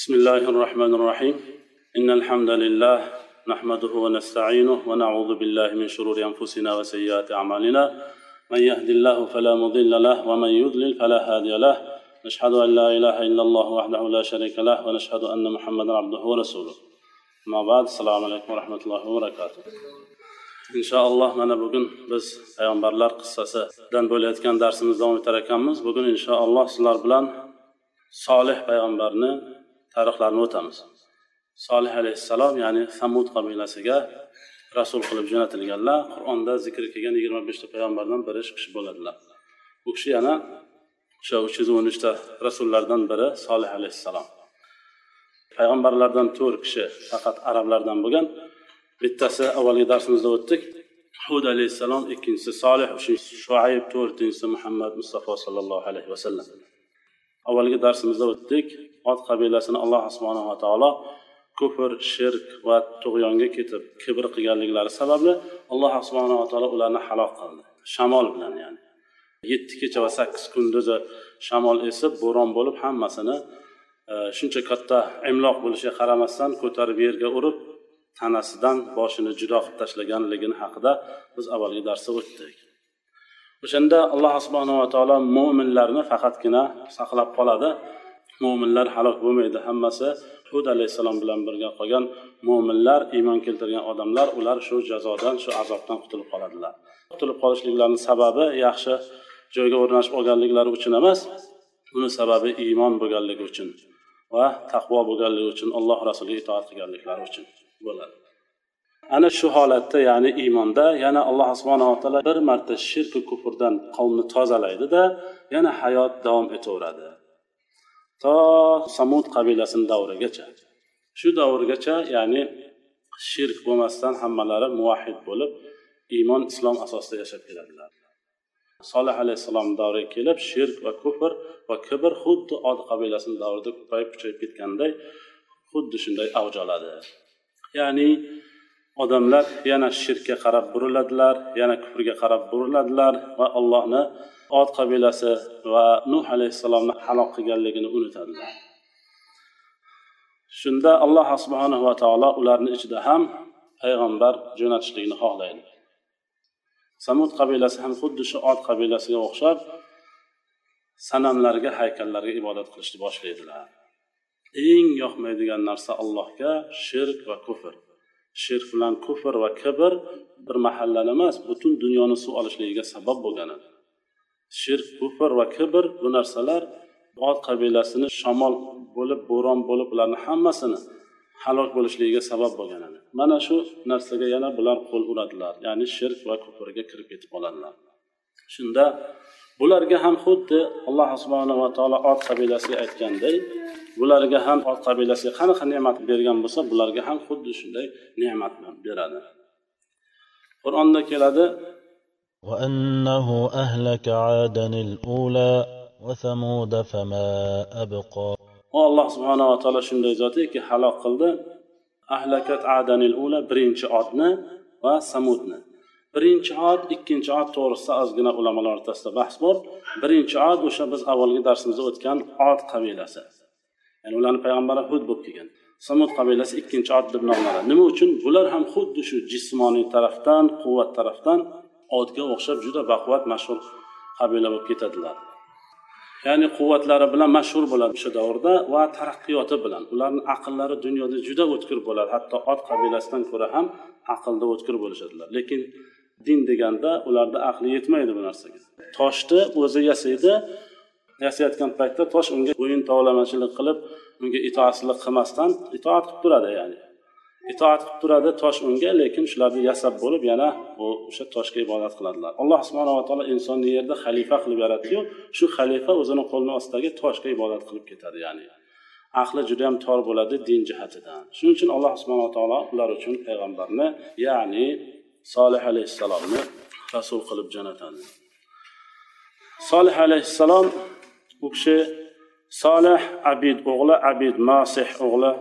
بسم الله الرحمن الرحيم. إن الحمد لله نحمده ونستعينه ونعوذ بالله من شرور أنفسنا وسيئات أعمالنا. من يهد الله فلا مضل له ومن يضلل فلا هادي له. نشهد أن لا إله إلا الله وحده لا شريك له ونشهد أن محمدا عبده ورسوله. أما بعد السلام عليكم ورحمة الله وبركاته. inshaalloh mana bugun biz payg'ambarlar qissasidan bo'layotgan darsimizni davom etar ekanmiz. Bugun inshaalloh sizlar bilan solih payg'ambarni tarixlarini o'tamiz. Solih alayhissalom ya'ni samud qabilasiga rasul qilib jo'natilganlar qur'onda zikr kelgan yigirma beshta payg'ambardan biri shu kishi bo'ladilar. Bu kishi yana o'sha uch yuz o'n uchta rasullardan biri solih alayhissalom. Payg'ambarlardan to'rt kishi faqat arablardan bo'lgan. Bittasi avvalgi darsimizda o'tdik. Hud alayhissalom ikkinchisi solih uchinchisi shuayb to'rtinchisi muhammad mustafa sollallohu alayhi vasallam. Avvalgi darsimizda o'tdik. Ot qabilasini alloh subhanava taolo kufr shirk va tug'yonga ketib kibr qilganliklari sababli alloh subhanava taolo ularni halok qildi. Shamol bilan ya'ni. Yetti kecha va sakkiz kunduzi shamol esib bo'ron bo'lib hammasini e, shuncha katta imloq bo'lishiga qaramasdan ko'tarib yerga urib tanasidan boshini judo qilib tashlaganligini haqida biz avvalgi darsda o'tdik. O'shanda alloh subhanava taolo mo'minlarni faqatgina saqlab qoladi. Mo'minlar halok bo'lmaydi. Hammasi hud alayhissalom bilan birga qolgan mo'minlar iymon keltirgan odamlar ular shu jazodan shu azobdan qutulib qoladilar. Qutulib qolishliklarini sababi yaxshi joyga o'rnashib olganliklari uchun emas uni sababi iymon bo'lganligi uchun va taqvo bo'lganligi uchun alloh rasuliga itoat qilganliklari uchun bo'ladi. Ana shu holatda ya'ni iymonda yana alloh subhanava taolo bir marta shirku kufrdan qavmni tozalaydida yana hayot davom etaveradi. To samud qabilasini davrigacha. Shu davrgacha ya'ni shirk bo'lmasdan hammalari muvahid bo'lib iymon islom asosida yashab keladilar. Solih alayhissalom davriga kelib shirk va kufr va kibr xuddi od qabilasini davrida ko'payib kuchayib ketganday xuddi shunday avj oladi. Ya'ni odamlar yana shirkka qarab buriladilar yana kufrga qarab buriladilar va allohni ot qabilasi va nuh alayhissalomni halok qilganligini unutadilar shunda alloh subhanahu va taolo ularni ichida ham payg'ambar jo'natishlikni xohlaydi. Samud qabilasi ham xuddi shu ot qabilasiga o'xshab sanamlarga haykallarga ibodat qilishni boshlaydilar. Eng yoqmaydigan narsa allohga shirk va kufr. Shirk bilan kufr va kibr bir mahallani emas butun dunyoni suv olishligiga sabab bo'lgan edi shirk kufr va kibr bu narsalar ot qabilasini shamol bo'lib bo'ron bo'lib ularni hammasini halok bo'lishligiga sabab bo'lgan edi. Mana shu narsaga yana bular qo'l uradilar ya'ni shirk va kufrga kirib ketib qoladilar shunda bularga ham xuddi alloh subhanava taolo ot qabilasiga aytganday bularga ham ot qabilasiga qanaqa ne'mat bergan bo'lsa bularga ham xuddi shunday ne'mat beradi. Qur'onda keladi وأنه أهلك عادا الأولى وثمود فما أبقى alloh subhanava taolo shunday zotiki halok qildi ahlakat adanil ula birinchi odni va samudni birinchi od ikkinchi od to'g'risida ozgina ulamolar o'rtasida bahs bor birinchi od o'sha biz avvalgi darsimizda o'tgan od qabilasi ya'ni ularni payg'ambari hud bo'lib kelgan samud qabilasi ikkinchi od deb nomlanadi nima uchun bular ham xuddi shu jismoniy tarafdan quvvat tarafdan odga o'xshab juda baquvvat mashhur qabila bo'lib ketadilar. Ya'ni quvvatlari bilan mashhur bo'ladi o'sha davrda va taraqqiyoti bilan. Ularni aqllari dunyoda juda o'tkir bo'ladi. Hatto ot qabilasidan ko'ra ham aqlda o'tkir bo'lishadilar. Lekin din deganda ularni aqli yetmaydi bu narsaga. Toshni o'zi yasaydi yasayotgan paytda tosh unga bo'yin tovlamachilik qilib unga itoatsizlik qilmasdan itoat qilib turadi ya'ni. Itoat qilib turadi tosh unga lekin shularni yasab bo'lib yana o'sha toshga ibodat qiladilar. Alloh subhanava taolo insonni yerda xalifa qilib yaratdiyu shu xalifa o'zini qo'lini ostidagi toshga ibodat qilib ketadi ya'ni aqli juda yam tor bo'ladi din jihatidan. Shuning uchun alloh subhanava taolo ular uchun payg'ambarni ya'ni solih alayhissalomni rasul qilib jo'natadi. Solih alayhissalom u kishi solih abid o'g'li abid masih o'g'li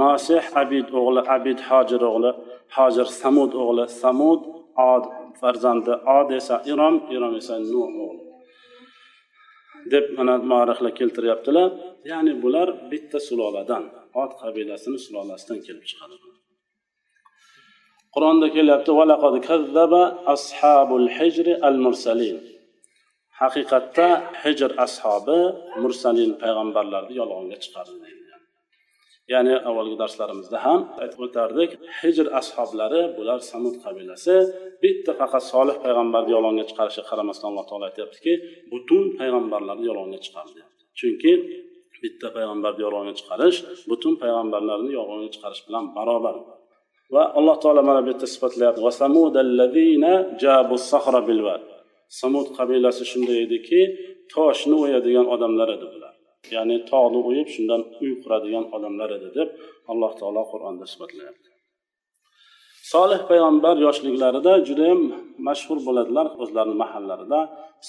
masih abid o'g'li abid hojir o'g'li hojir samud o'g'li. Samud od farzandi od esa irom irom esa nuh o'g'li. Deb mana muarrixlar keltiryaptilar. Ya'ni bular bitta suloladan od qabilasini sulolasidan kelib chiqadi. Qur'onda kelyapti ashabul al mursalin haqiqatda hijr ashobi mursalin payg'ambarlarni yolg'onga chiqardi ya'ni avvalgi darslarimizda ham aytib o'tardik hijr ashoblari bular samud qabilasi bitta faqat solih payg'ambarni yolg'onga chiqarishiga qaramasdan alloh taolo aytyaptiki butun payg'ambarlarni yolg'onga chiqardi. Chunki bitta payg'ambarni yolg'onga chiqarish butun payg'ambarlarni yolg'onga chiqarish bilan barobar. Va alloh taolo mana bu yerda sifatlayapti. Samud qabilasi shunday ediki toshni o'yadigan odamlar edi bular. Ya'ni tog'ni o'yib shundan uy quradigan odamlar edi deb alloh taolo qur'onda isbotlayapti. Solih payg'ambar yoshliklarida judayam mashhur bo'ladilar o'zlarini mahallarida.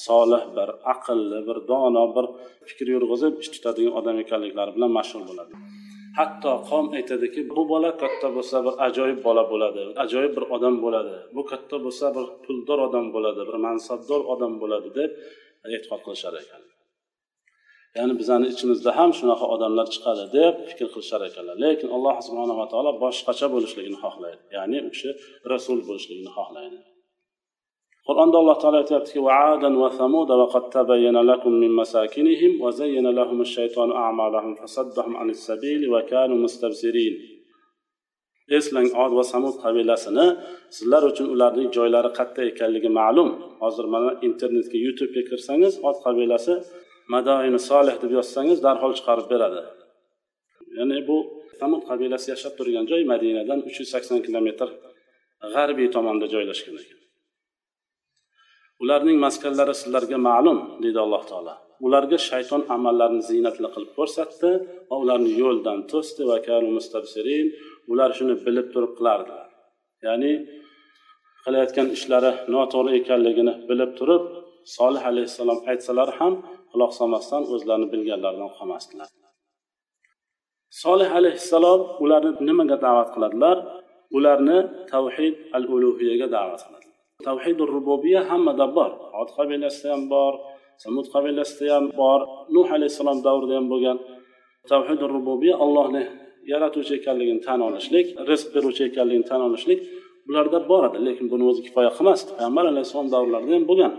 Solih bir aqlli bir dono bir fikr yurg'izib ish tutadigan odam ekanliklari bilan mashhur bo'ladi. Hatto qavm aytadiki bu bola katta bo'lsa bir ajoyib bola bo'ladi ajoyib bir odam bo'ladi. Bu katta bo'lsa bir puldor odam bo'ladi bir mansabdor odam bo'ladi deb e'tiqod qilishar ekan. ya'ni bizani ichimizda ham shunaqa odamlar chiqadi deb fikr qilishar ekanlar lekin alloh subhanava taolo boshqacha bo'lishligini xohlaydi ya'ni u kishi rasul bo'lishligini xohlaydi qur'onda alloh taolo aytyaptiki وعادا وثمود وقد تبين لكم من مساكنهم وزين لهم الشيطان أعمالهم فصدهم عن السبيل وكانوا مستبصرين eslang od va samud qabilasini sizlar uchun ularning joylari qayerda ekanligi ma'lum hozir mana internetga youtubega kirsangiz od qabilasi madoini solih deb yozsangiz darhol chiqarib beradi. Ya'ni bu samud qabilasi yashab turgan joy madinadan uch yuz sakson kilometr g'arbiy tomonda joylashgan ekan. Ularning maskanlari sizlarga ma'lum deydi alloh taolo. Ularga shayton amallarini ziynatli qilib ko'rsatdi va ularni yo'ldan to'sdi. Va ular shuni bilib turib qilardilar. Ya'ni qilayotgan ishlari noto'g'ri ekanligini bilib turib solih alayhissalom aytsalar ham quloq solmasdan o'zlarini bilganlaridan qolmasdilar. Solih alayhissalom ularni nimaga da'vat qiladilar? Ularni tavhid al ulug'iyaga da'vat qiladi tavhidi rububiya hammada bor. Ot qabilasida ham bor samud qabilasida ham bor nuh alayhissalom davrida ham bo'lgan. Tavhidi rububiya allohni yaratuvchi ekanligini tan olishlik rizq beruvchi ekanligini tan olishlik bularda bor edi lekin buni o'zi kifoya qilmasdi. Payg'ambar alayhissalom davrlarida ham bo'lgan.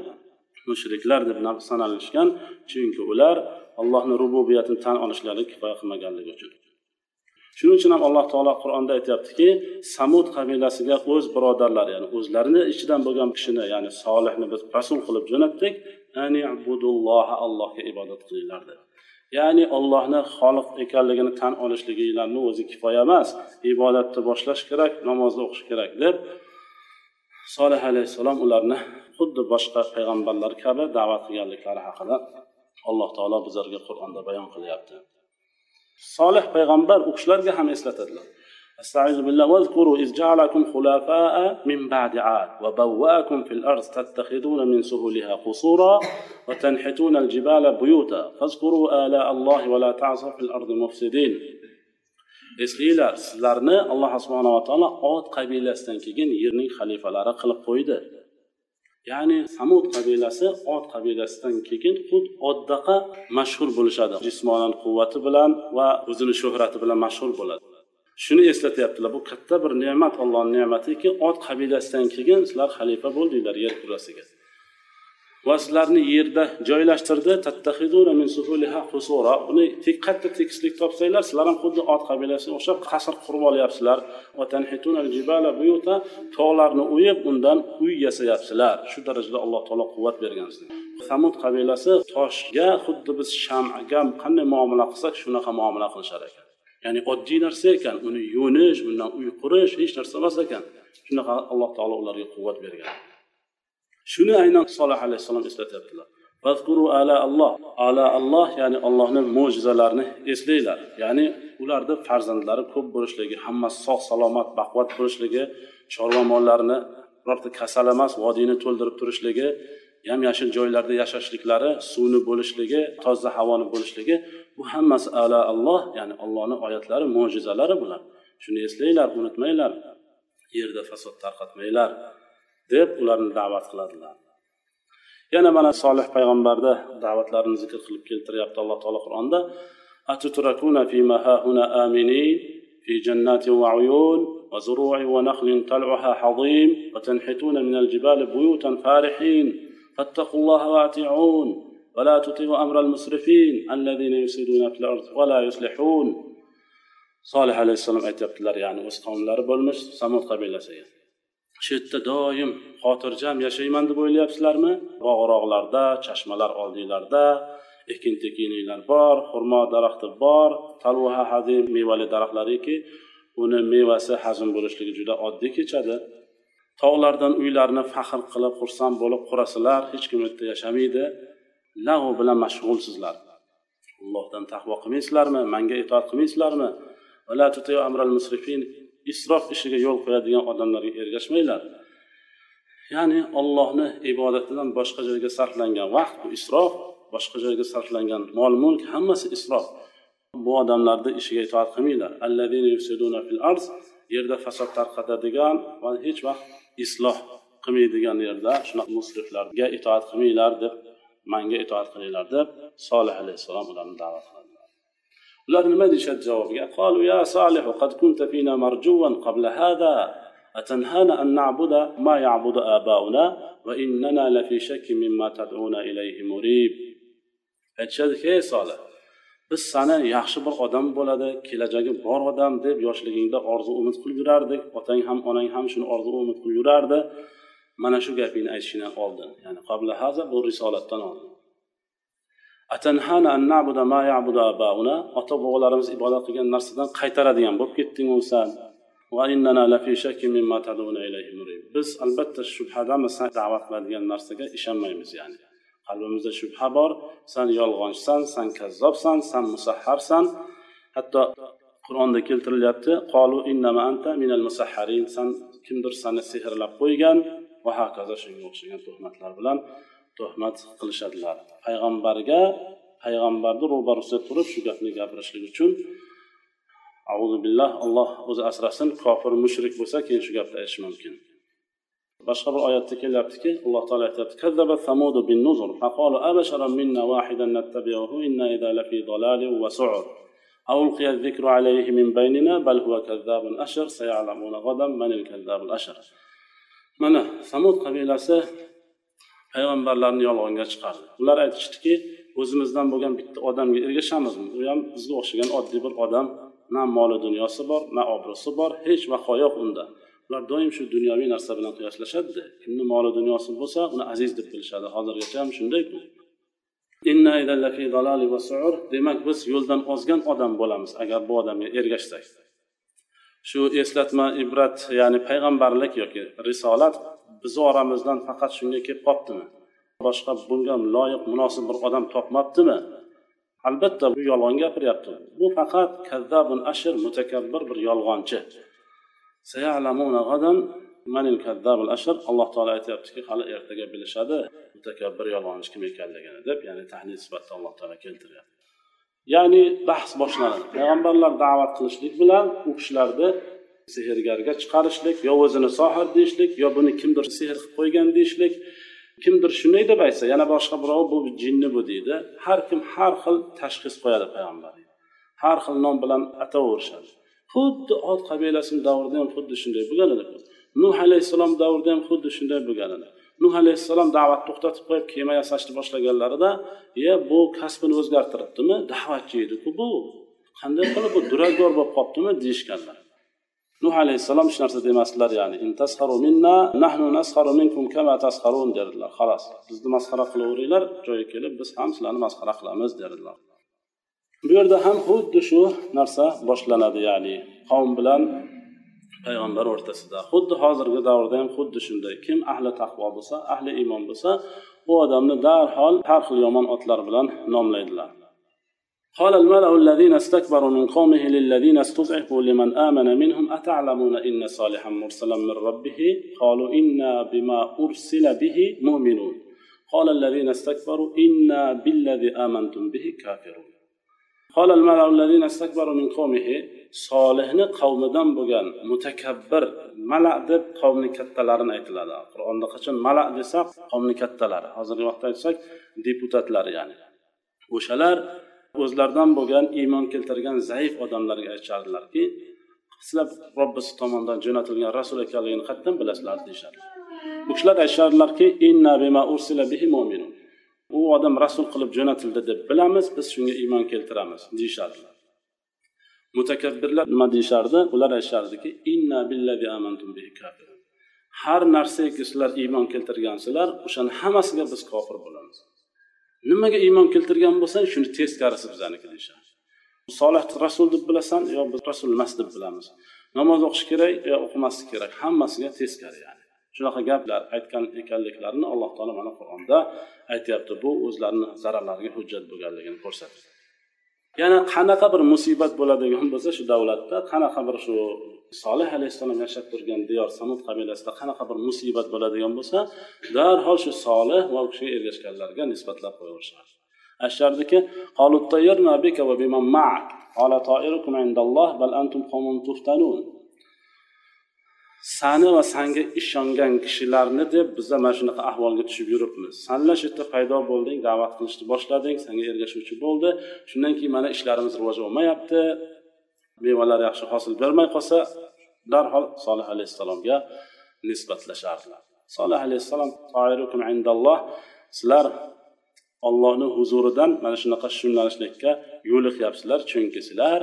Mushriklar deb sanalishgan chunki ular allohni rububiyatini tan olishlari kifoya qilmaganligi uchun. Shuning uchun ham alloh taolo qur'onda aytyaptiki samud qabilasiga o'z birodarlari ya'ni o'zlarini ichidan bo'lgan kishini ya'ni solihni biz rasul qilib jo'natdik. Allohga ibodat qilinglar deb ya'ni ollohni xoliq ekanligini tan olishliginglarni o'zi kifoya emas ibodatni boshlash kerak namozni o'qish kerak deb solih alayhissalom ularni xuddi boshqa payg'ambarlar kabi da'vat qilganliklari haqida alloh taolo bizlarga qur'onda bayon qilyapti. Solih payg'ambar u kishilarga ham eslatadilar. واذكروا إذ جعلكم خلفاء من بعد عاد وبوأكم في الأرض تتخذون من سهولها قصورا وتنحتون الجبال بيوتا فاذكروا آلاء الله ولا تعصوا في الأرض مفسدين إسليلا سلرنا الله سبحانه وتعالى عاد قبيلة استنكين يرني خليفة لارا قلب قويدة ya'ni samud qabilasi ot qabilasidan keyin xuddi oddaqa mashhur bo'lishadi. Jismonan quvvati bilan va o'zini shuhrati bilan mashhur bo'ladi. Shuni eslatyaptilar. Bu katta bir ne'mat allohni ne'matiki ot qabilasidan keyin sizlar xalifa bo'ldinglar yer kurrasiga. Va sizlarni yerda joylashtirdi. Uni katta tekislik topsanglar sizlar ham xuddi ot qabilasiga o'xshab qasr qurib olyapsizlar. Tog'larni o'yib undan uy yasayapsizlar. Shu darajada alloh taolo quvvat bergan sizlarga samud qabilasi toshga xuddi biz shamga qanday muomala qilsak shunaqa muomala qilishar ekan. Ya'ni oddiy narsa ekan uni yo'nish undan uy qurish hech narsa emas ekan. Shunaqa alloh taolo ularga quvvat bergan. Shuni aynan solih alayhissalom eslatyaptilar. Ala alloh ala alloh ya'ni allohni mo'jizalarini eslanglar. Ya'ni ularni farzandlari ko'p bo'lishligi hammasi sog' salomat baquvvat bo'lishligi chorva mollarini birorta kasal emas vodiyni to'ldirib turishligi yam yashil joylarda yashashliklari suvni bo'lishligi toza havoni bo'lishligi bu hammasi ala alloh ya'ni allohni oyatlari mo'jizalari bular. Shuni eslanglar unutmanglar. Yerda fasod tarqatmanglar. Deb ularni da'vat qiladilar yana mana solih payg'ambarni da'vatlarini zikr qilib keltiryapti alloh taolo qur'onda أتتركون فيما هاهنا آمنين في جنات وعيون وزروع ونخل طلعها حظيم وتنحتون من الجبال بيوتا فارحين فاتقوا الله وأطيعون ولا تطيعوا أمر المسرفين الذين يفسدون في الأرض ولا يصلحون solih alayhissalom aytyaptilar ya'ni o'z qavmlari bo'lmish samud qabilasiga shu yerda doim xotirjam yashayman deb o'ylayapsizlarmi? Bog'roqlarda chashmalar oldinglarda ekin tekinliklar bor xurmo daraxti bor talvaha hazim mevali daraxtlariki uni mevasi hazm bo'lishligi juda oddiy kechadi. Tog'lardan uylarni faxr qilib xursand bo'lib qurasizlar hech kim u yerda yashamaydi. Lag'u bilan mashg'ulsizlar. Allohdan taqvo qilmaysizlarmi? Manga itoat qilmaysizlarmi? Isrof ishiga yo'l qo'yadigan odamlarga ergashmanglar. Ya'ni ollohni ibodatidan boshqa joyga sarflangan vaqt bu isrof boshqa joyga sarflangan mol mulk hammasi isrof. Bu odamlarni ishiga itoat qilmanglar. Yerda fasod tarqatadigan va hech vaqt isloh qilmaydigan yerda shunaqa musriflarga itoat qilmanglar deb manga itoat qilinglar deb solih alayhissalom ularni da'vat qiladilar ular nima deyishadi javobiga قالوا يا صالح قد كنت فينا مرجوا قبل هذا أتنهانا أن نعبد ما يعبد آباؤنا وإننا لفي شك مما تدعون إليه مريب aytishadiki ey solih biz sani yaxshi bir odam bo'ladi kelajagi bor odam deb yoshligingda orzu umid qilib yurardik otang ham onang ham shuni orzu umid qilib yurardi mana shu gapingni aytishingdan oldin ya'ni qabla haza bu risolatdan oldin Atanhana an na'budu ma ya'budu ota bobolarimiz ibodat qilgan narsadan qaytaradigan bo'lib ketdingu san biz albatta shubhadamiz san da'vat qiladigan narsaga ishonmaymiz ya'ni. Qalbimizda shubha bor san yolg'onchisan san kazzobsan san musahharsan. Hatto qur'onda keltirilyapti qolu innama anta minal musahharin. San kimdir sani sehrlab qo'ygan va hokazo shunga o'xshagan tuhmatlar bilan tuhmat qilishadilar. Payg'ambarga payg'ambarni ro'barasida turib shu gapni gapirishlik uchun auzu billah alloh o'zi asrasin kofir mushrik bo'lsa keyin shu gapni aytishi mumkin. Boshqa bir oyatda kelyaptiki alloh taolo aytyapti ألقي الذكر عليه من بيننا بل هو كذاب أشر سيعلمون غدا من الكذاب الأشر mana samud qabilasi payg'ambarlarni yolg'onga chiqardi. Ular aytishdiki o'zimizdan bo'lgan bitta odamga ergashamizmi? U ham bizga o'xshagan oddiy bir odam. Na moli dunyosi bor na obro'si bor hech vaqo yo'q unda. Ular doim shu dunyoviy narsa bilan qiyoslashadida kimni moli dunyosi bo'lsa uni aziz deb bilishadi. Hozirgacha ham shundayku demak biz yo'ldan ozgan odam bo'lamiz agar bu odamga ergashsak. Shu eslatma ibrat ya'ni payg'ambarlik yoki risolat bizni oramizdan faqat shunga kelib qolibdimi boshqa bunga loyiq munosib bir odam topmabdimi? Albatta bu yolg'on gapiryapti. Bu faqat kazzabun ashir mutakabbir bir yolg'onchi. Ashir? Alloh taolo aytyaptiki hali ertaga bilishadi mutakabbir yolg'onchi kim ekanligini deb ya'ni tahdid sifatida alloh taolo keltiryapti. Ya'ni bahs boshlanadi payg'ambarlar da'vat qilishlik bilan u kishilarni sehrgarga chiqarishlik yo o'zini sohir deyishlik yo buni kimdir sehr qilib qo'ygan deyishlik. Kimdir shunday deb aytsa yana boshqa birov bu jinni bu deydi. Har kim har xil tashxis qo'yadi payg'ambar har xil nom bilan ataverishadi. Xuddi ot qabilasini davrida ham xuddi shunday bo'lgan edi nuh alayhissalom davrida ham xuddi shunday bo'lgan edi nuh alayhissalom da'vatni to'xtatib qo'yib kema yasashni boshlaganlarida ye bu kasbini o'zgartiribdimi? Da'vatchi ediku bu. Qanday qilib bu duradgor bo'lib qolibdimi deyishganlar. Nuh alayhissalom hech narsa demasdilar ya'ni minna nahnu nasharu minkum kama tasharun derdilar. Xolos bizni masxara qilaveringlar joyga kelib biz ham sizlarni masxara qilamiz derdilar. Bu yerda ham xuddi shu narsa boshlanadi ya'ni qavm bilan payg'ambar o'rtasida. Xuddi hozirgi davrda ham xuddi shunday. Kim ahli taqvo bo'lsa ahli iymon bo'lsa u odamni darhol har xil yomon otlar bilan nomlaydilar. قال الملأ الذين استكبروا من قومه للذين استضعفوا لمن آمن منهم أتعلمون إن صالحا مرسلا من ربه قالوا إنا بما أرسل به مؤمنون قال الذين استكبروا إنا بالذي آمنتم به كافرون قال الملأ الذين استكبروا من قومه solihni qavmidan bo'lgan mutakabbir mala deb qavmni kattalarini aytiladi qur'onda qachon mala desak qavmni kattalari hozirgi vaqtda aytsak deputatlar ya'ni o'shalar o'zlaridan bo'lgan iymon keltirgan zaif odamlarga aytishardilarki sizlar robbisi tomonidan jo'natilgan rasul ekanligini qayerdan bilasizlar deyishadi. Bu kishilar aytishardilarki u odam rasul qilib jo'natildi deb bilamiz biz shunga iymon keltiramiz deyishardilar mutakabbirlar nima deyishardi? Ular aytishardiki inna billazi amantum bihi kafirun. Har narsaga sizlar iymon keltirgansizlar o'shani hammasiga biz kofir bo'lamiz. Nimaga iymon keltirgan bo'lsang shuni teskarisi bizaniki deyishadi. Solih rasul deb bilasan yo biz rasul emas deb bilamiz. Namoz o'qish kerak e, yo o'qimaslik kerak. Hammasiga teskari ya'ni. Shunaqa gaplar aytgan ekanliklarini alloh taolo mana qur'onda aytyapti. Bu o'zlarini zararlariga hujjat bo'lganligini ko'rsatadi yana qanaqa bir musibat bo'ladigan bo'lsa shu davlatda qanaqa bir shu solih alayhissalom yashab turgan diyor samud qabilasida qanaqa bir musibat bo'ladigan bo'lsa darhol shu solih va u kishiga ergashganlarga nisbatlab qo'yaverishadi. Aytishardiki sani va sanga ishongan kishilarni deb biza mana shunaqa ahvolga tushib yuribmiz. Sanlar shu yerda paydo bo'lding da'vat qilishni boshlading sanga ergashuvchi bo'ldi. Shundan keyin mana ishlarimiz rivoj olmayapti mevalar yaxshi hosil bermay qolsa darhol solih alayhissalomga nisbatlashardilar. Solih alayhissalom indalloh sizlar ollohni huzuridan mana shunaqa yo'nalishlikka yo'liqyapsizlar. Chunki sizlar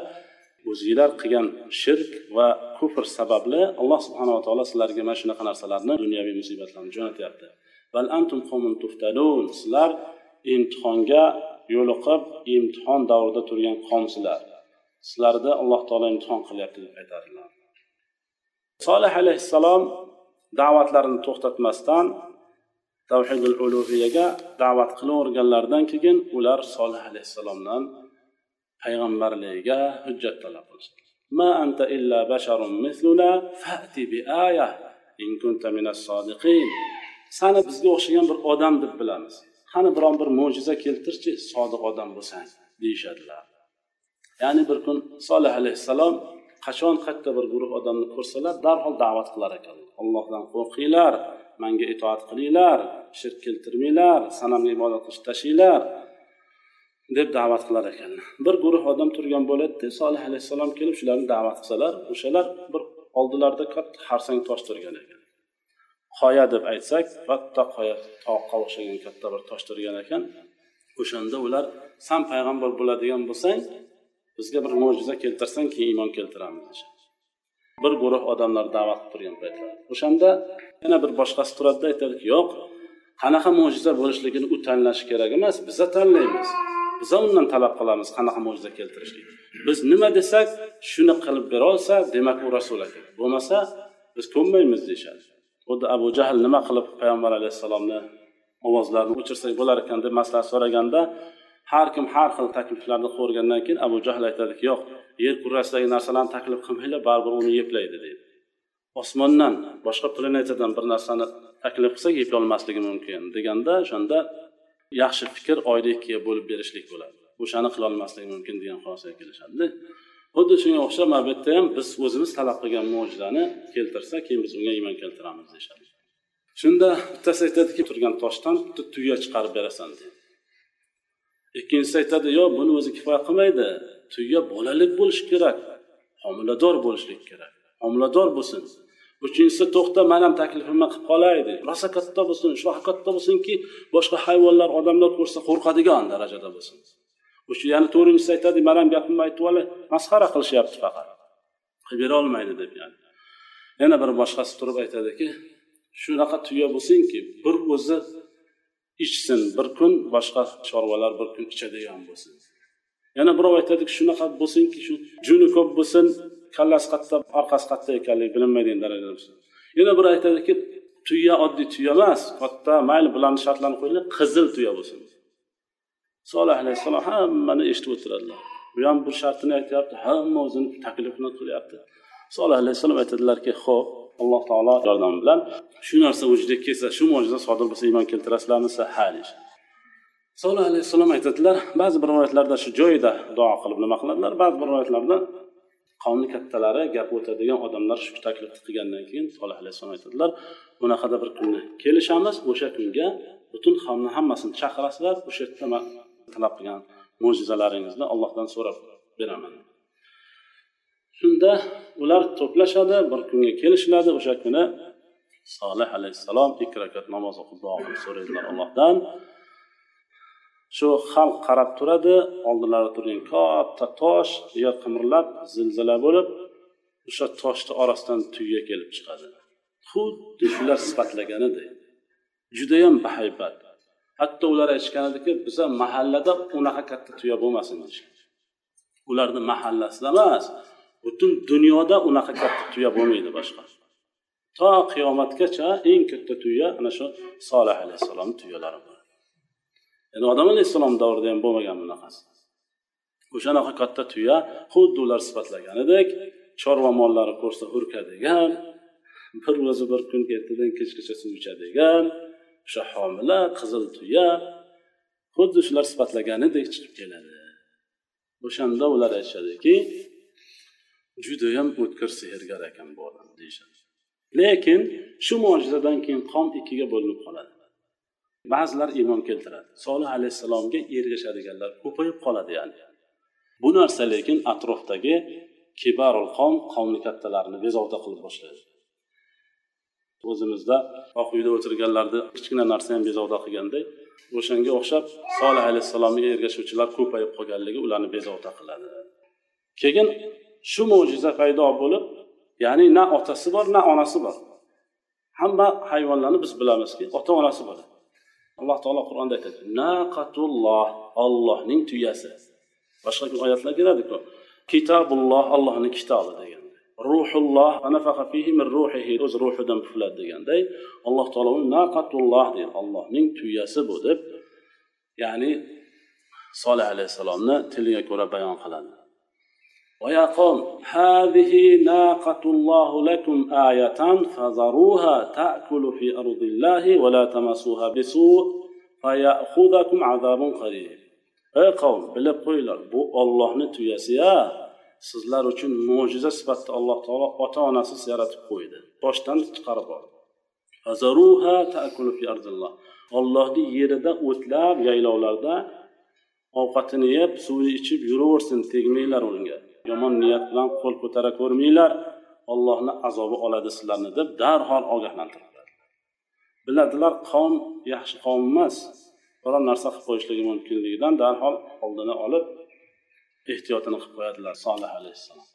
o'zinglar qilgan shirk va kufr sababli alloh subhanava taolo sizlarga mana shunaqa narsalarni dunyoviy musibatlarni jo'natyapti. Sizlar imtihonga yo'liqib imtihon davrida turgan qavmsizlar. Sizlarni alloh taolo imtihon qilyapti deb aytadilar. Solih alayhissalom da'vatlarini to'xtatmasdan tavhidul uluhiyaga da'vat qilaverganlaridan keyin ular solih alayhissalomdan payg'ambarligiga hujjat talab qilishdi ma anta illa basharun misluna fa'ti bi aya. In kunta minas sodiqin. Sani bizga o'xshagan bir odam deb bilamiz. Qani biron bir mo'jiza keltirchi sodiq odam bo'lsang deyishadilar. Ya'ni bir kun solih alayhissalom qachon qayerda bir guruh odamni ko'rsalar darhol da'vat qilar ekan. Allohdan qo'rqinglar manga itoat qilinglar shirk keltirmanglar sanamga ibodat qilishni tashlanglar. Deb da'vat qilar ekan. Bir guruh odam turgan bo'ladida solih alayhissalom kelib shularni da'vat qilsalar o'shalar bir oldilarida katta harsang tosh turgan ekan. Qoya deb aytsak katta qoya toqqa o'xshagan katta bir tosh turgan ekan. O'shanda ular san payg'ambar bo'ladigan bo'lsang bizga bir mo'jiza keltirsang keyin iymon keltiramiz bir guruh odamlar da'vat qilib turgan paytlar. O'shanda yana bir boshqasi turadida aytadiki yo'q qanaqa mo'jiza bo'lishligini u tanlashi kerak emas biza tanlaymiz biza undan talab qilamiz qanaqa mo'jiza keltirishlik. Biz nima desak shuni qilib bera olsa demak u rasul ekan bo'lmasa biz ko'nmaymiz deyishadi. Xuddi abu jahl nima qilib payg'ambar alayhissalomni ovozlarini o'chirsak bo'lar ekan deb maslahat so'raganda har kim har xil takliflarni ko'rgandan keyin abu jahl aytadiki yo'q yer kurrasidagi narsalarni taklif qilmanglar baribir uni yeplaydi deydi. Osmondan boshqa planetadan bir narsani taklif qilsak yeplolmasligi mumkin deganda o'shanda yaxshi fikr oyda ikkiga bo'lib berishlik bo'ladi. O'shani qilolmaslik mumkin degan xulosaga kelishadida. Xuddi shunga o'xshab mana bu yerda ham biz o'zimiz talab qilgan mo'jizani keltirsa keyin biz unga iymon keltiramiz deyishadi. Shunda bittasi aytadiki turgan toshdan bitta tuya chiqarib berasan deydi. Ikkinchisi aytadi yo'q buni o'zi kifoya qilmaydi. Tuya bolalik bo'lishi kerak homilador bo'lishlik kerak homilador bo'lsin. Uchinchisi to'xta man ham taklifimni qilib qolay deydi rosa katta bo'lsin shunaqa katta bo'lsinki boshqa hayvonlar odamlar ko'rsa qo'rqadigan darajada bo'lsin. O'sha yana to'rtinchisi aytadi man ham gapimni aytib olay masxara qilishyapti faqat. Qilib bera olmaydi deb yani. Yana bir boshqasi turib aytadiki shunaqa tuya bo'lsinki bir o'zi ichsin bir kun boshqa chorvalar bir kun ichadigan bo'lsin. Yana birov aytadiki shunaqa bo'lsinki shu juni ko'p bo'lsin kallasi qatta orqasi qatta ekanligi bilinmaydigan darajada yana biri aytadiki tuya oddiy tuya emas katta mayli bularni shartlarini qo'yinglar qizil tuya bo'lsin. Solih alayhissalom hammani eshitib o'tiradilar. Bu ham bir shartini aytyapti hamma o'zini taklifini qilyapti. Solih alayhissalom aytadilarki ho'p alloh taolo yordami bilan shu narsa vujudga kelsa shu mo'jiza sodir bo'lsa iymon keltirasizlarmi desa ha deyishadi solih alayhissalom aytadilar ba'zi bir rivoyatlarda shu joyida duo qilib nima qiladilar? Ba'zi bir rivoyatlarda qavmni kattalari gap o'tadigan odamlar shu taklifni qilgandan keyin solih alayhissalom aytadilar bunaqada bir kunni kelishamiz o'sha kunga butun xalqni hammasini chaqirasizlar o'sha yerda man talab qilgan mo'jizalaringizni allohdan so'rab beraman. Shunda ular to'plashadi bir kunga kelishiladi o'sha kuni solih alayhissalom ikki rakat namoz o'qib duo qilib so'raydilar allohdan. Shu xalq qarab turadi oldilarida turgan katta tosh yer qimirlab zilzila bo'lib o'sha toshni orasidan tuya kelib chiqadi. Xuddi shular sifatlaganidek judayam bahaybat. Hatto ular aytishgan ediki biza mahallada unaqa katta tuya bo'lmasin deyishgan ularni mahallasida emas butun dunyoda unaqa katta tuya bo'lmaydi boshqa. To qiyomatgacha eng katta tuya ana shu solih alayhissalomni tuyalari ya'ni odam alayhissalom davrida ham bo'lmagan bunaqasi. O'shanaqa katta tuya xuddi ular sifatlaganidek chorva mollari ko'rsa hurkadigan bir o'zi bir kun ertadan kechgacha suv ichadigan o'sha homila qizil tuya xuddi shular sifatlaganidek chiqib keladi. O'shanda ular aytishadiki judayam o'tkir sehrgar ekan bu odam deyishadi. Lekin shu mo'jizadan keyin qom ikkiga bo'linib qoladi. Ba'zilar iymon keltiradi. Solih alayhissalomga ergashadiganlar ko'payib qoladi ya'ni. Bu narsa lekin atrofdagi kibarul qom qavmni kattalarini bezovta qilib boshlaydi. O'zimizda oq uyda o'tirganlarni kichkina narsa ham bezovta qilganday o'shanga o'xshab solih alayhissalomga ergashuvchilar ko'payib qolganligi ularni bezovta qiladi. Keyin shu mo'jiza paydo bo'lib ya'ni na otasi bor na onasi bor. Hamma hayvonlarni biz bilamizki ota onasi bor. Alloh taolo qur'onda aytadi naqatulloh ollohning tuyasi. Boshqa oyatlar keladiku kitobulloh allohning kitobi degan ruhulloh o'z ruhidan pufladi deganday alloh taolo naqatulloh deydi allohning tuyasi bu deb ya'ni solih alayhissalomni tiliga ko'ra bayon qiladi. ويا قوم هذه ناقة الله لكم آية فذروها تأكل في أرض الله ولا تمسوها بسوء فيأخذكم عذاب قريب ey qavm bilib qo'yinglar bu ollohni tuyasi ya sizlar uchun mo'jiza sifatida alloh taolo ota onasiz yaratib qo'ydi boshdan chiqarib oldi ollohni yerida o'tlab yaylovlarda ovqatini yeb suvini ichib yuraversin tegmanglar unga Yomon niyat bilan qo'l ko'tara ko'rmanglar. Ollohni azobi oladi sizlarni deb darhol ogohlantirdilar biladilar qavm yaxshi qavm emas. Biron narsa qilib qo'yishligi mumkinligidan darhol oldini olib ehtiyotini qilib qo'yadilar. Solih alayhissalom.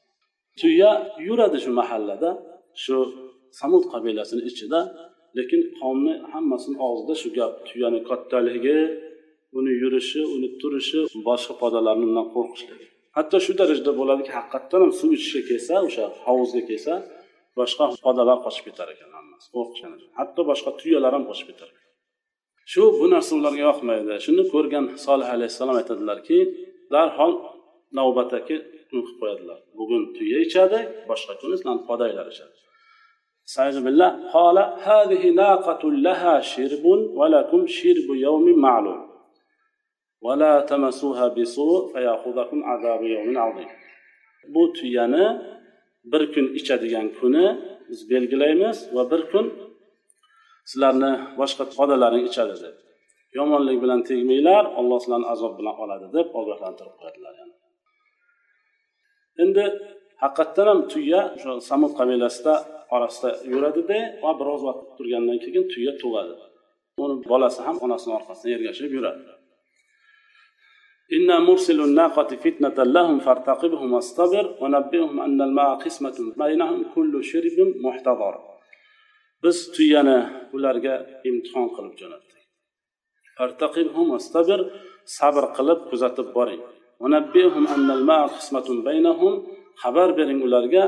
Tuya yuradi shu mahallada shu samud qabilasini ichida lekin qavmni hammasini og'zida shu gap. Tuyani kattaligi uni yurishi uni turishi boshqa podalarni undan qo'rqishligi. hatto shu darajada bo'ladiki haqiqatdan ham suv ichishga kelsa o'sha hovuzga kelsa boshqa podalar qochib ketar ekan hammasi qo'rqishgan hatto boshqa tuyalar ham qochib ketar ekan shu bu narsa ularga yoqmaydi shuni ko'rgan solih alayhissalom aytadilarki darhol navbatdagi kun qilib qo'yadilar bugun tuya ichadi boshqa kuni sizlarni podanglar ichadi استعيذ بالله قال هذه ناقة لها شرب ولكم شرب يوم معلوم ولا تمسوها بسوء فيأخذكم عذاب يوم عظيم bu tuyani bir kun ichadigan kuni biz belgilaymiz va bir kun sizlarni boshqa podalaring ichadi deb yomonlik bilan tegmanglar olloh sizlarni azob bilan oladi deb ogohlantirib qo'yadilar yani. endi haqiqatdan ham tuya o'sha samud qabilasida orasida yuradida va biroz vaqt turgandan keyin tuya tug'adi uni bolasi ham onasini orqasidan ergashib yuradi إنا مرسل الناقة فتنة لهم فارتقبهم واصطبر ونبئهم أن الماء قسمة بينهم كل شرب محتضر biz tuyani ularga imtihon qilib jo'natdik fartaqibhum vastabir sabr qilib kuzatib boring xabar bering ularga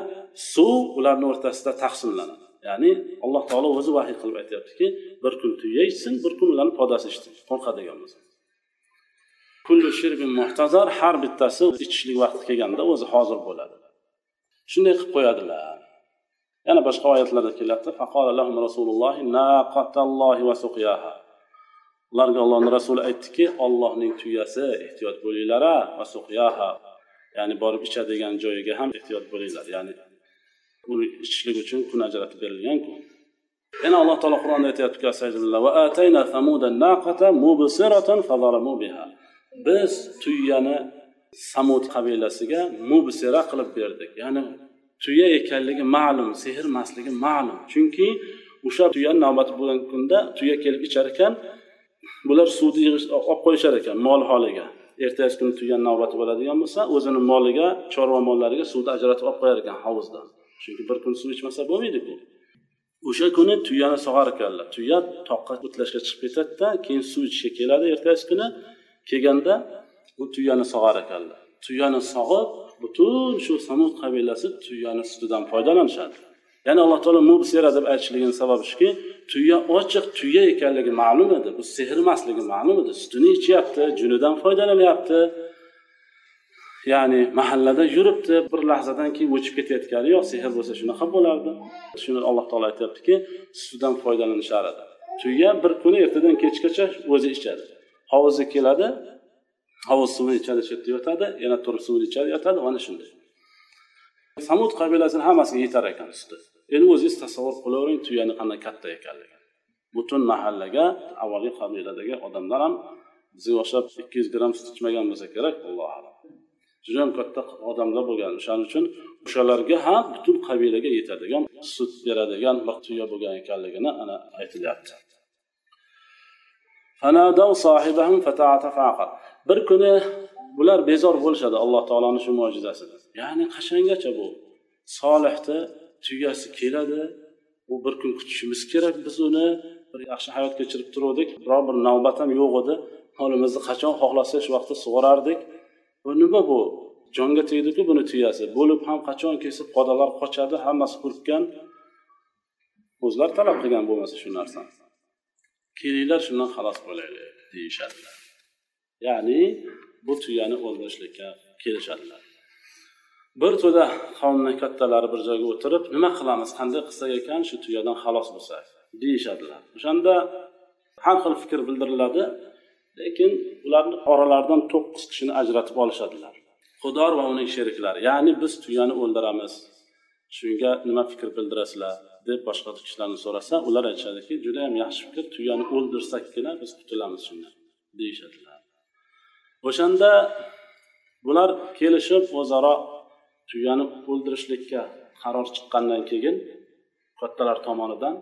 suv ularni o'rtasida taqsimlanadi ya'ni alloh taolo o'zi vahiy qilib aytyaptiki bir kun tuya ichsin bir kun ularni podasi ichsin qo'rqadigan bo'lsa kullu shirbin muhtazar har bittasi ichishlik vaqti kelganda o'zi hozir bo'ladi. Shunday qilib qo'yadilar. Yana boshqa oyatlarda kelyapti. Ularga allohni rasuli aytdiki ollohning tuyasi ehtiyot bo'linglar va suqyaha ya'ni borib ichadigan joyiga ham ehtiyot bo'linglar. Ya'ni uni ichishlik uchun kun ajratib berilganku yana alloh taolo qur'onda aytyaptiki biz tuyani samud qabilasiga mubsira qilib berdik. Ya'ni tuya ekanligi ma'lum sehr emasligi ma'lum. Chunki o'sha tuyani navbati bo'lgan kunda tuya kelib ichar ekan bular suvni yig'ish olib qo'yishar ekan mol holiga. Ertasi kuni tuyani navbati bo'ladigan bo'lsa o'zini moliga chorva mollariga suvni ajratib olib qo'yar ekan hovuzdan. Chunki bir kun suv ichmasa bo'lmaydiku o'sha kuni tuyani sog'ar ekanlar. Tuya toqqa o'tlashga chiqib ketadida keyin suv ichishga keladi ertasi kuni. Kelganda bu tuyani sog'ar ekanlar. Tuyani sog'ib butun shu samud qabilasi tuyani sutidan foydalanishadi. Ya'ni alloh taolo mubsira deb aytishligini sababi shuki tuya ochiq tuya ekanligi ma'lum edi. Bu sehr emasligi ma'lum edi. Sutini ichyapti junidan foydalanyapti. Ya'ni mahallada yuribdi. Bir lahzadan keyin o'chib ketayotgani yo'q. Sehr bo'lsa shunaqa bo'lardi. Shuni alloh taolo aytyaptiki sutidan foydalanishar edi tuya bir kuni ertadan kechgacha o'zi ichadi. Hovuzga keladi. Hovuz suvini ichadi shu yerda yotadi. Yana turib suvini ichadi yotadi. Mana shunday. Samud qabilasini hammasiga yetar ekan suti endi o'zingiz tasavvur qilavering tuyani qanday katta ekanligini. Butun mahallaga avvalgi qabiladagi odamlar ham bizga o'xshab ikki yuz gramm sut ichmagan bo'lsa kerak allohu alam. Judayam katta odamlar bo'lgan. O'shaning uchun o'shalarga ham butun qabilaga yetadigan sut beradigan bir tuya bo'lgan ekanligini ana aytilyapti. Bir kuni bular bezor bo'lishadi alloh taoloni shu mo'jizasidan ya'ni qachongacha bu. Solihni tugasi keladi. U bir kun kutishimiz kerak. Biz uni bir yaxshi hayot kechirib turuvdik. Biror bir navbat ham yo'q edi. Molimizni qachon xohlasa shu vaqtda sug'orardik bu nima bu? Jonga tegdiku buni tuyasi bo'lib ham qachon kesib podalar qochadi hammasi hurkkan o'zlari talab qilgan bo'lmasa shu narsani. Kelinglar shundan xalos bo'laylik deyishadilar. Ya'ni bu tuyani o'ldirishlikka kelishadilar. Bir to'da qavmni kattalari bir joyga o'tirib nima qilamiz qanday qilsak ekan shu tuyadan xalos bo'lsak deyishadilar. O'shanda har xil fikr bildiriladi lekin ularni oralaridan to'qqiz kishini ajratib olishadilar. Xudor va uning sheriklari ya'ni biz tuyani o'ldiramiz shunga nima fikr bildirasizlar? Deb boshqa kishilarni so'rasa ular aytishadiki judayam yaxshi fikr tuyani o'ldirsakkina biz qutulamiz shundan deyishadilar. O'shanda bular kelishib o'zaro tuyani o'ldirishlikka qaror chiqqandan keyin kattalar tomonidan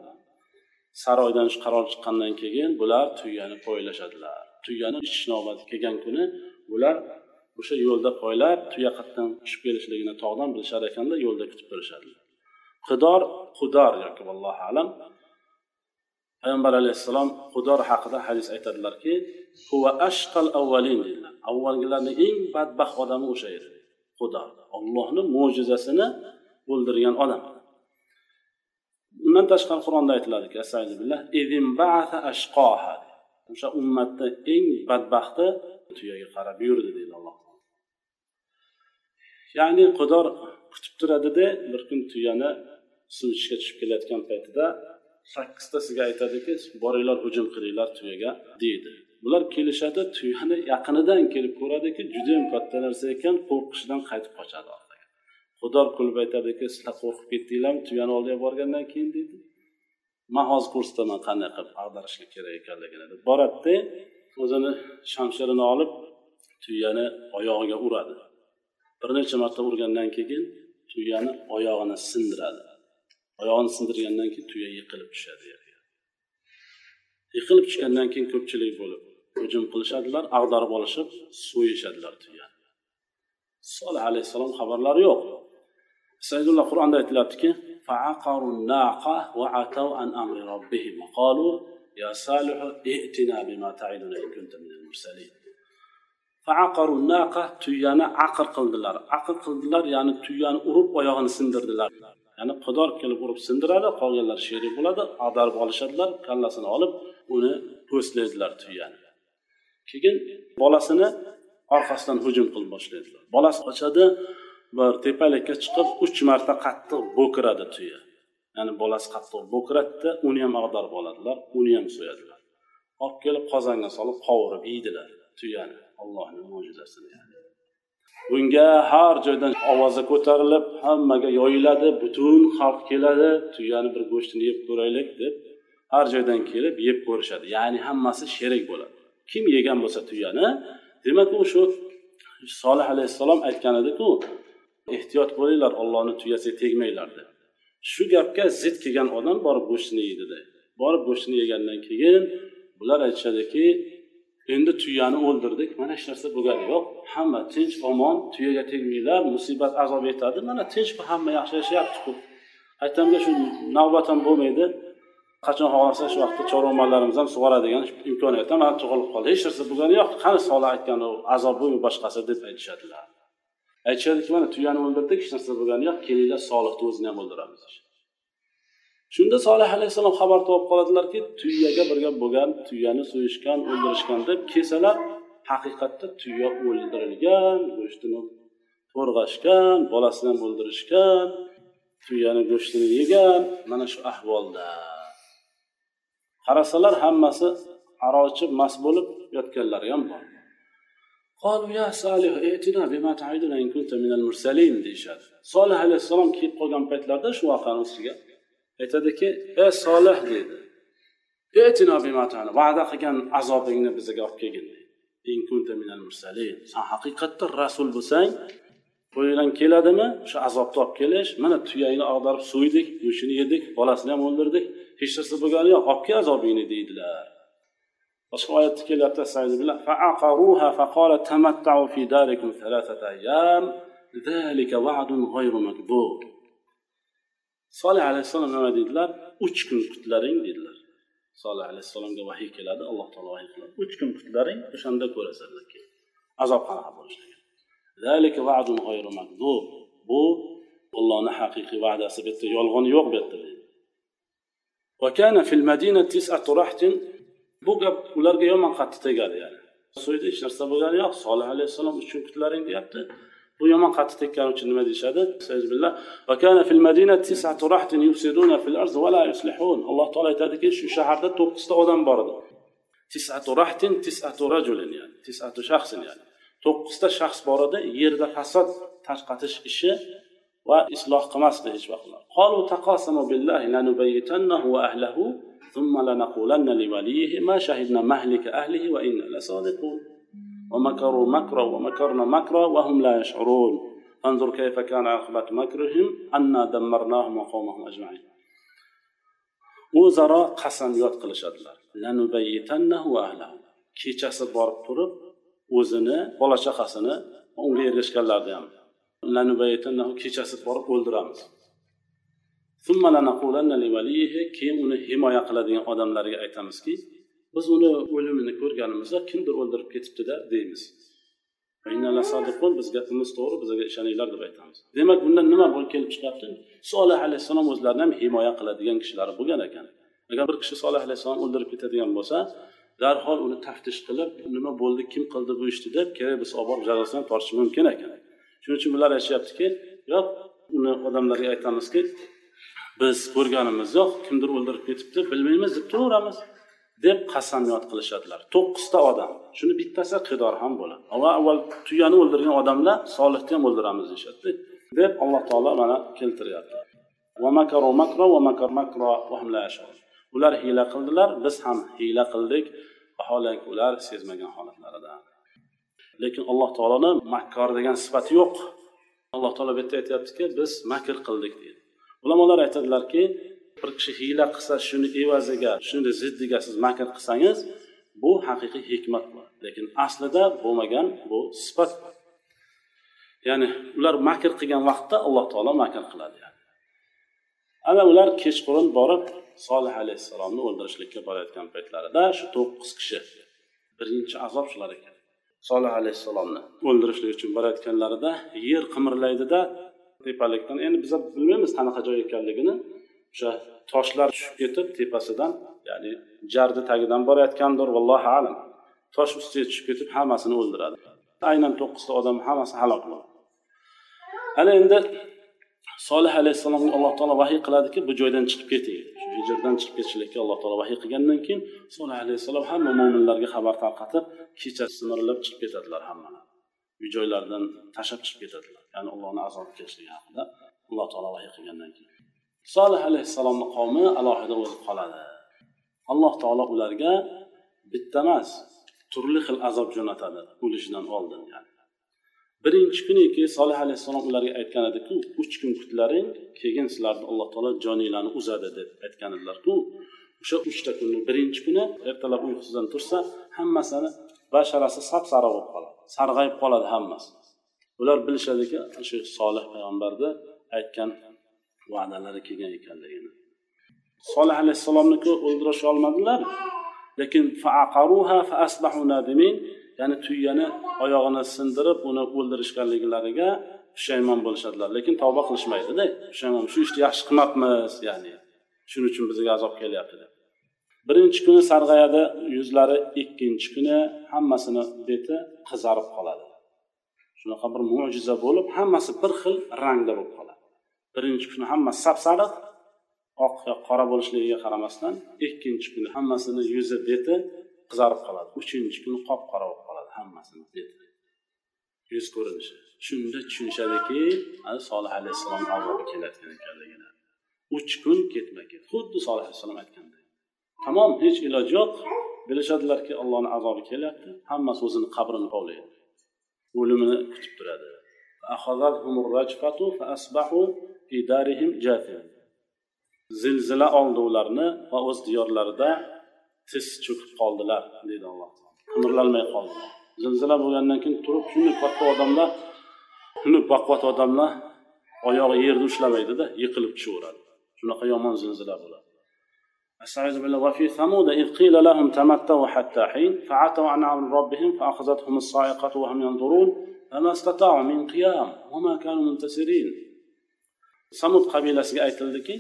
saroydan shu qaror chiqqandan keyin bular tuyani poylashadilar. Tuyani ichish navbati kelgan kuni ular o'sha yo'lda poylab tuya qayerdan tushib kelishligini tog'dan bilishar ekanda yo'lda kutib turishadilar. Qidor qudor yoki vallohu alam. Payg'ambar alayhissalom qudor haqida hadis aytadilarki ashqal avvalin deydilar avvalgilarni eng badbaxt odami o'sha edi qudor. Ollohni mo'jizasini o'ldirgan odam. Undan tashqari qur'onda aytiladiki o'sha ummatni eng badbaxti tuyaga qarab yurdi deydi alloh ya'ni qudor kutib turadida bir kun tuyani suv ichishga tushib kelayotgan paytida sakkiztasiga aytadiki boringlar hujum qilinglar tuyaga deydi. Bular kelishadi tuyani yaqinidan kelib ko'radiki judayam katta narsa ekan qo'rqishidan qaytib qochadi xudor kulib aytadiki sizlar qo'rqib ketdinglarmi tuyani oldiga borgandan keyin deydi. Man hozir ko'rsataman qanday qilib ag'darishga kerak ekanligini deb boradida o'zini shamshirini olib tuyani oyog'iga uradi. Bir necha marta urgandan keyin tuyani oyog'ini sindiradi. oyog'ini sindirgandan keyin tuya yiqilib tushadi yerga yiqilib tushgandan keyin ko'pchilik bo'lib hujum qilishadilar ag'darib olishib so'yishadilar tuyani solih alayhissalom xabarlari yo'q saydulloh qur'onda aytilyaptiki فعقروا الناقة وعتوا عن أمر ربهم وقالوا يا صالح ائتنا بما تعدنا إن كنت من المرسلين فعقروا الناقة tuyani aqr qildilar aqr qildilar ya'ni tuyani urib oyog'ini sindirdilar ya'ni qudor kelib urib sindiradi qolganlar sherik bo'ladi ag'darib olishadilar kallasini olib uni po'stlaydilar tuyani. Keyin bolasini orqasidan hujum qilib boshlaydilar. Bolasi qochadi bir tepalikka chiqib uch marta qattiq bo'kiradi tuya. Ya'ni bolasi qattiq bo'kiradida uni ham ag'darib oladilar uni ham so'yadilar. Olib kelib qozonga solib qovurib yeydilar tuyani allohni mo'jizasini. Bunga har joydan ovoza ko'tarilib hammaga yoyiladi butun xalq keladi tuyani bir go'shtini yeb ko'raylik deb har joydan kelib yeb ko'rishadi. Ya'ni hammasi sherik bo'ladi. Kim yegan bo'lsa tuyani demak u shu solih alayhissalom aytgan ediku ehtiyot bo'linglar ollohni tuyasiga tegmanglar deb. Shu gapga zid kelgan odam borib go'shtini yeydida borib go'shtini yegandan keyin bular aytishadiki endi tuyani o'ldirdik mana hech narsa bo'lgani yo'q. Hamma tinch omon tuyaga tegmanglar musibat azob yetadi. Mana tinch hamma yaxshi yashayaptiku aytamga shu navbat ham bo'lmaydi. Qachon xohlasa shu vaqtda chorvamollarimiz ham sug'oradigan imkoniyat ham tug'ilib qoldi. Hech narsa bo'lgani yo'q. Qani solih aytgan azob bu boshqasi deb aytishadilar. Aytishadiki mana tuyani o'ldirdik hech narsa bo'lgani yo'q. Kelinglar solihni o'zini ham o'ldiramiz. Shunda solih alayhissalom xabar topib qoladilarki tuyaga birga bo'lgan tuyani so'yishgan o'ldirishgan deb kelsalar haqiqatda tuya o'ldirilgan go'shtini to'rg'ashgan bolasini ham o'ldirishgan tuyani go'shtini yegan mana shu ahvolda qarasalar hammasi aroq ichib mast bo'lib yotganlari ham bor قالوا يا صالح ائتنا بما تعدنا إن كنت من المرسلين deyishadi solih alayhissalom kelib qolgan paytlarda shu voqeani ustiga aytadiki ey solih deydi va'da qilgan azobingni bizga olib kelgin San haqiqatda rasul bo'lsang qo'lingdan keladimi o'sha azobni olib kelish mana tuyangni ag'darib so'ydik go'shtini yedik bolasini ham o'ldirdik hech narsa bo'lgani yo'q olib kel azobingni deydilar boshqa oyatda kelyapti solih alayhissalom nima deydilar uch kun kutlaring dedilar solih alayhissalomga vahiy keladi alloh taolo vahiy qiladi. Uch kun kutlaring o'shanda ko'rasizlar azob qanaqa bo'lishligini bu ollohni haqiqiy va'dasi bu yerda yolg'on yo'q bu yerda bu gap ularga yomon qattiq tegadi ya'ni. So'ydi hech narsa bo'lgani yo'q. Solih alayhissalom uch kun kutlaring deyapti. Bu yomon qattiq tekkani uchun nima deyishadi alloh taolo aytadiki shu shaharda to'qqizta odam bor edi to'qqizta shaxs bor edi yerda fasod tarqatish ishi va isloh qilmasdi hech vaqt ومكروا مكرا ومكرنا مكرا وهم لا يشعرون فانظر كيف كان عاقبة مكرهم أنا دمرناهم وقومهم أجمعين o'zaro qasamyod qilishadilar kechasi borib turib o'zini bola chaqasini unga ergashganlarni ham kechasi borib o'ldiramiz keyin uni himoya qiladigan odamlarga aytamizki biz uni o'limini ko'rganimizda kimdir o'ldirib ketibdida deymiz. Biz gapimiz to'g'ri bizga ishoninglar deb aytamiz. Demak bundan nima bo'lib kelib chiqyapti? Solih alayhissalom o'zlarini ham himoya qiladigan kishilari bo'lgan ekan. Agar bir kishi solih alayhissalom o'ldirib ketadigan bo'lsa darhol uni taftish qilib nima bo'ldi kim qildi bu ishni deb kerak bo'lsa olib borib jazosini tortishi mumkin ekan. Shuning uchun bular aytishyaptiki yo'q uni odamlarga aytamizki biz ko'rganimiz yo'q kimdir o'ldirib ketibdi bilmaymiz deb turaveramiz. Deb qasamyod qilishadilar. To'qqizta odam. Shuni bittasi qidor ham bo'ladi. Va avval tuyani o'ldirgan odamlar solihni ham o'ldiramiz deyishadi deb alloh taolo mana keltiryapti. Ular hiyla qildilar biz ham hiyla qildik. Vaholanki ular sezmagan holatlarida. Lekin alloh taoloni makkor degan sifati yo'q. Alloh taolo bu yerda aytyaptiki biz makr qildik deydi. Ulamolar aytadilarki bir kishi hiyla qilsa shuni evaziga shuni ziddiga siz makr qilsangiz bu haqiqiy hikmat lekin aslida bo'lmagan bu sifat ya'ni ular makr qilgan vaqtda alloh taolo makr qiladi yani. ana ular kechqurun borib solih alayhissalomni o'ldirishlikka borayotgan paytlarida shu to'qqiz kishi birinchi azob shular ekan. Solih alayhissalomni o'ldirishlik uchun borayotganlarida yer qimirlaydida tepalikdan. Endi biza bilmaymiz qanaqa joy ekanligini. O'sha toshlar tushib ketib tepasidan ya'ni jarni tagidan borayotgandir vallohu alam. Tosh ustiga tushib ketib hammasini o'ldiradi. Aynan to'qqizta odam hammasi halok bo'ladi ana endi solih alayhissalomga alloh taolo vahiy qiladiki bu joydan chiqib keting shu hijrdan chiqib ketishlikka alloh taolo vahiy qilgandan keyin solih alayhissalom hamma mo'minlarga xabar tarqatib kecha simirilib chiqib ketadilar hammalari uy joylaridan tashlab chiqib ketadilar. Ya'ni allohni azobi kelishligi haqida alloh taolo vahiy qilgandan keyin. Solih alayhissalomni qavmi alohida o'zib qoladi. Alloh taolo ularga bitta emas turli xil azob jo'natadi o'lishidan oldin yani. Birinchi kuniki solih alayhissalom ularga aytgan ediku uch kun kutlaring keyin sizlarni alloh taolo joninglarni uzadi deb aytgan edilarku o'sha uchta kunni birinchi kuni ertalab uyqusidan tursa hammasini basharasi sap sariq bo'lib qoladi sarg'ayib qoladi hammasi. Ular bilishadiki shu solih payg'ambarni aytgan va'dalari kelgan ekanligini solih alayhissalomniki o'ldirish olmadilar lekin ya'ni tuyani oyog'ini sindirib uni o'ldirishganliklariga pushaymon bo'lishadilar. Lekin tavba qilishmaydida pushaymon shu ishni yaxshi qilmabmiz ya'ni shuning uchun bizga azob kelyapti deb. Birinchi kuni sarg'ayadi yuzlari ikkinchi kuni hammasini beti qizarib qoladi. Shunaqa bir mo'jiza bo'lib hammasi bir xil rangda bo'lib qoladi. Birinchi kuni hammasi sap sariq oq qora bo'lishligiga qaramasdan ikkinchi kuni hammasini yuzi beti qizarib qoladi. Uchinchi kuni qop qora bo'lib qoladi hammasini beti. Yuz ko'rinishi. Shunda tushunishadiki solih alayhissalom azobi kelayotgan ekanligini. Uch kun ketma ket xuddi solih alayhissalom aytganday tamom hech iloj yo'q. Bilishadilarki allohni azobi kelyapti. Hammasi o'zini qabrini kovlaydi o'limini kutib turadi. zilzila oldi ularni va o'z diyorlarida tiz cho'kib qoldilar deydi alloh qimirlolmay qoldilar zilzila bo'lgandan keyin turib shunday katta odamlar shunday baquvvat odamlar oyog'i yerni ushlamaydida yiqilib tushaveradi shunaqa yomon zilzila bo'ladi استعيذ بالله وفي ثمود إذ قيل لهم تمتعوا حتى حين فعتوا عن أمر ربهم فأخذتهم الصاعقة وهم ينظرون فما استطاعوا من قيام وما كانوا منتصرين samud qabilasiga aytildiki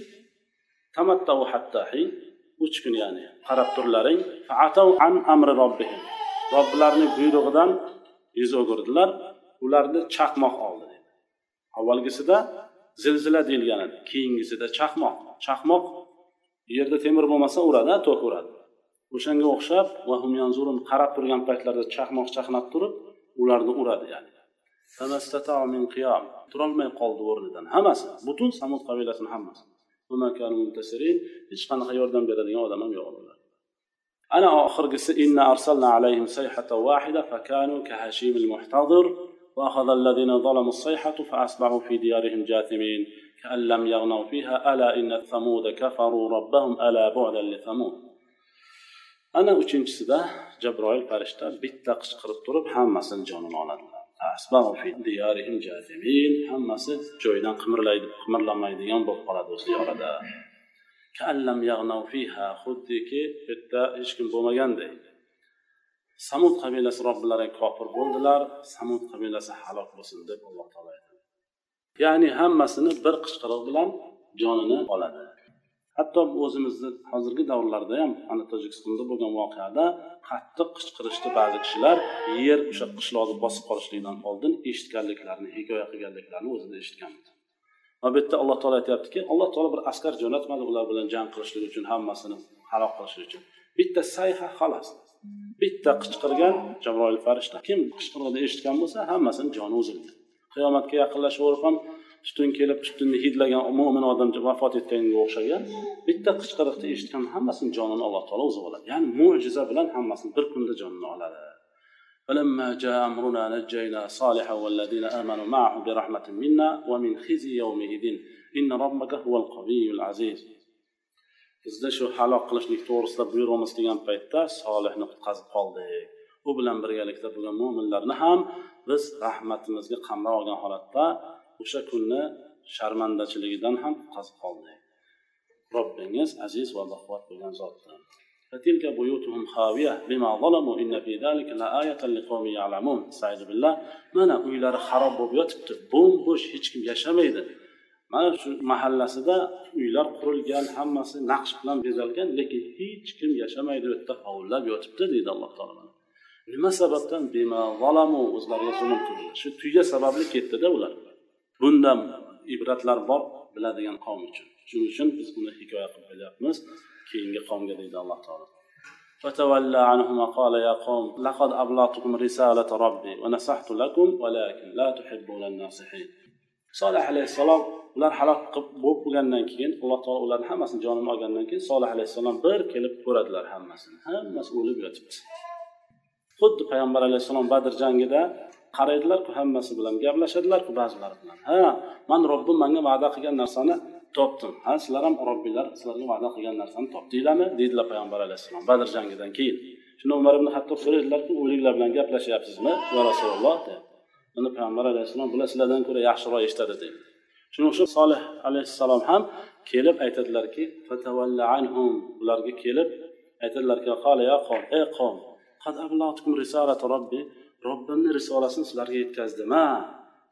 tamattau hatta hin uch kun ya'ni qarab turlaring. An amri robbihim robbilarini buyrug'idan yuz o'girdilar ularni chaqmoq oldi dedi. Avvalgisida zilzila deyilgan edi keyingisida chaqmoq chaqmoq yerda temir bo'lmasa uradi to'q uradi. O'shanga o'xshab qarab turgan paytlarida chaqmoq chaqnab turib ularni uradi ya'ni turolmay qoldi o'rnidan hammasi butun samud qabilasini hammasi hech qanaqa yordam beradigan odam ham yo'q ular ana oxirgisi inna arsalna alayhim sayhatan wahida fakanu kahashim al-muhtadir وأخذ الذين ظلموا الصيحة فأصبحوا في ديارهم جاثمين كأن لم يغنوا فيها ألا إن ثمود كفروا ربهم ألا بعدا لثمود ana uchinchisida jabroil farishta bitta qichqirib turib hammasini jonini oladilar Hammasi joyidan qimirlaydi qimirlamaydigan bo'lib qoladi o'z diyorida. Xuddiki bu yerda hech kim bo'lmaganday samud qabilasi robbilariga kofir bo'ldilar samud qabilasi halok bo'lsin deb alloh taolo aytadi. Ya'ni hammasini bir qichqiriq bilan jonini oladi. Hatto o'zimizni hozirgi davrlarda ham ana tojikistonda bo'lgan voqeada qattiq qichqirishdi ba'zi kishilar. Yer o'sha qishloqni bosib qolishligidan oldin eshitganliklarini hikoya qilganliklarini o'zida eshitganmiz. Va bu yerda alloh taolo aytyaptiki alloh taolo bir askar jo'natmadi ular bilan jang qilishlik uchun hammasini halok qilishlik uchun. Bitta sayha xolos. Bitta qichqirgan jabroil farishta kim qichqirig'ini eshitgan bo'lsa hammasini joni uzildi. Qiyomatga yaqinlashaverib ham tutun kelib tutunni hidlagan mo'min odam vafot etganga o'xshagan bitta qichqiriqni eshitgan hammasini jonini alloh taolo o'zi oladi ya'ni mo'jiza bilan hammasini bir kunda jonini oladi فلما جاء أمرنا نجينا صالحا والذين آمنوا معه برحمة منا ومن خزي يومئذ إن ربك هو القوي العزيز bizda shu halok qilishlik to'g'risida buyrug'imiz kelgan paytda solihni qutqazib qoldik u bilan birgalikda bo'lgan mo'minlarni ham biz rahmatimizga qamrab olgan holatda o'sha kunni sharmandachiligidan ham qutqazib qoldik robbingiz aziz va baquvvat bo'lgan zotdir فتلك بيوتهم خاوية بما ظلموا إن في ذلك لآية لقوم يعلمون استعيذ بالله mana uylari xarob bo'lib yotibdi bo'm bo'sh hech kim yashamaydi mana shu mahallasida uylar qurilgan hammasi naqsh bilan bezalgan lekin hech kim yashamaydi u yerda hovillab yotibdi deydi alloh taolo nima sababdan o'zlariga zulm qildilar shu tuya sababli ketdida ular bundan ibratlar bor biladigan qavm uchun shuning uchun biz buni hikoya qilib belyapmiz keyingi qavmga deydi alloh taolo فتولى عنهم وقال يا قوم لقد أبلغتكم رسالة ربي ونصحت لكم ولكن لا تحبون الناصحين solih alayhissalom ular halok bo'lib bo'lgandan keyin alloh taolo ularni hammasini jonini olgandan keyin solih alayhissalom bir kelib ko'radilar hammasini hammasi o'lib yotibdi xuddi payg'ambar alayhissalom badr jangida qaraydilarku hammasi bilan gaplashadilarku ba'zilari bilan. Ha man robbim manga va'da qilgan narsani topdim. Ha sizlar ham robbinglar sizlarga va'da qilgan narsani topdinglarmi deydilar payg'ambar alayhissalom badr jangidan keyin. Shunda umar ibn hattob so'raydilarku o'liklar bilan gaplashyapsizmi? Yo rasululloh deb buni payg'ambar alayhissalom bular sizlardan ko'ra yaxshiroq eshitadi deydi. Shuning uchun solih alayhissalom ham kelib aytadilarki ularga kelib aytadilarki ey qavm qad ablag'tukum risolata robbi robbimni risolasini sizlarga yetkazdim a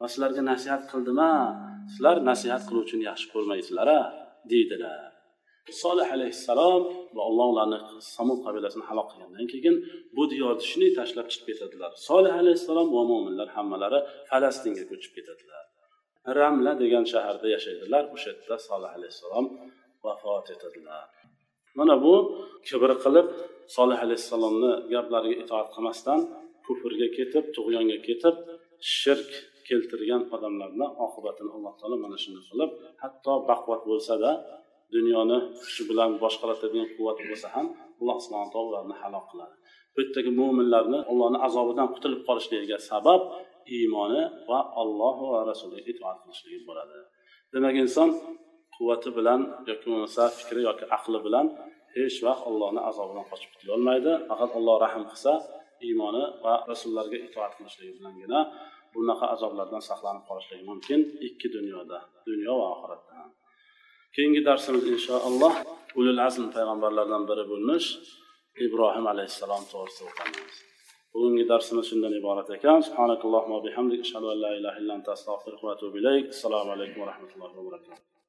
va sizlarga nasihat qildim a sizlar nasihat qiluvchini yaxshi ko'rmaysizlar a deydilar. Solih alayhissalom va alloh ularni samud qabilasini halok qilgandan keyin bu diyorni shunday tashlab chiqib ketadilar. Solih alayhissalom va mo'minlar hammalari falastinga ko'chib ketadilar. Ramla degan shaharda yashaydilar. O'sha yerda solih alayhissalom vafot etadilar. Mana bu kibr qilib solih alayhissalomni gaplariga itoat qilmasdan kufrga ketib tug'yonga ketib shirk keltirgan odamlarni oqibatini alloh taolo mana shunday qilib hatto baquvvat bo'lsada dunyoni kuchi bilan boshqaratadigan quvvati bo'lsa ham alloh subhana taolo ularni halok qiladi. Bu yerdagi mo'minlarni allohni azobidan qutulib qolishligiga sabab iymoni va alloh va rasuliga itoat qilishligi bo'ladi. Demak inson quvvati bilan yoki bo'lmasa fikri yoki aqli bilan hech vaqt allohni azobidan qochib qutulolmaydi faqat alloh rahm qilsa iymoni va rasullarga itoat qilishligi bilangina bunaqa azoblardan saqlanib qolishligi mumkin ikki dunyoda dunyo va oxiratda. Keyingi darsimiz inshaalloh ulul azm payg'ambarlardan biri bo'lmish ibrohim alayhissalom to'g'risida o'qiymiz bugungi darsimiz shundan iborat ekan. Subhanakallohumma bihamdik ashhadu an la ilaha illa anta astag'firuka va atubu ilayk. Assalomu alaykum va rahmatullohi va barakatuh.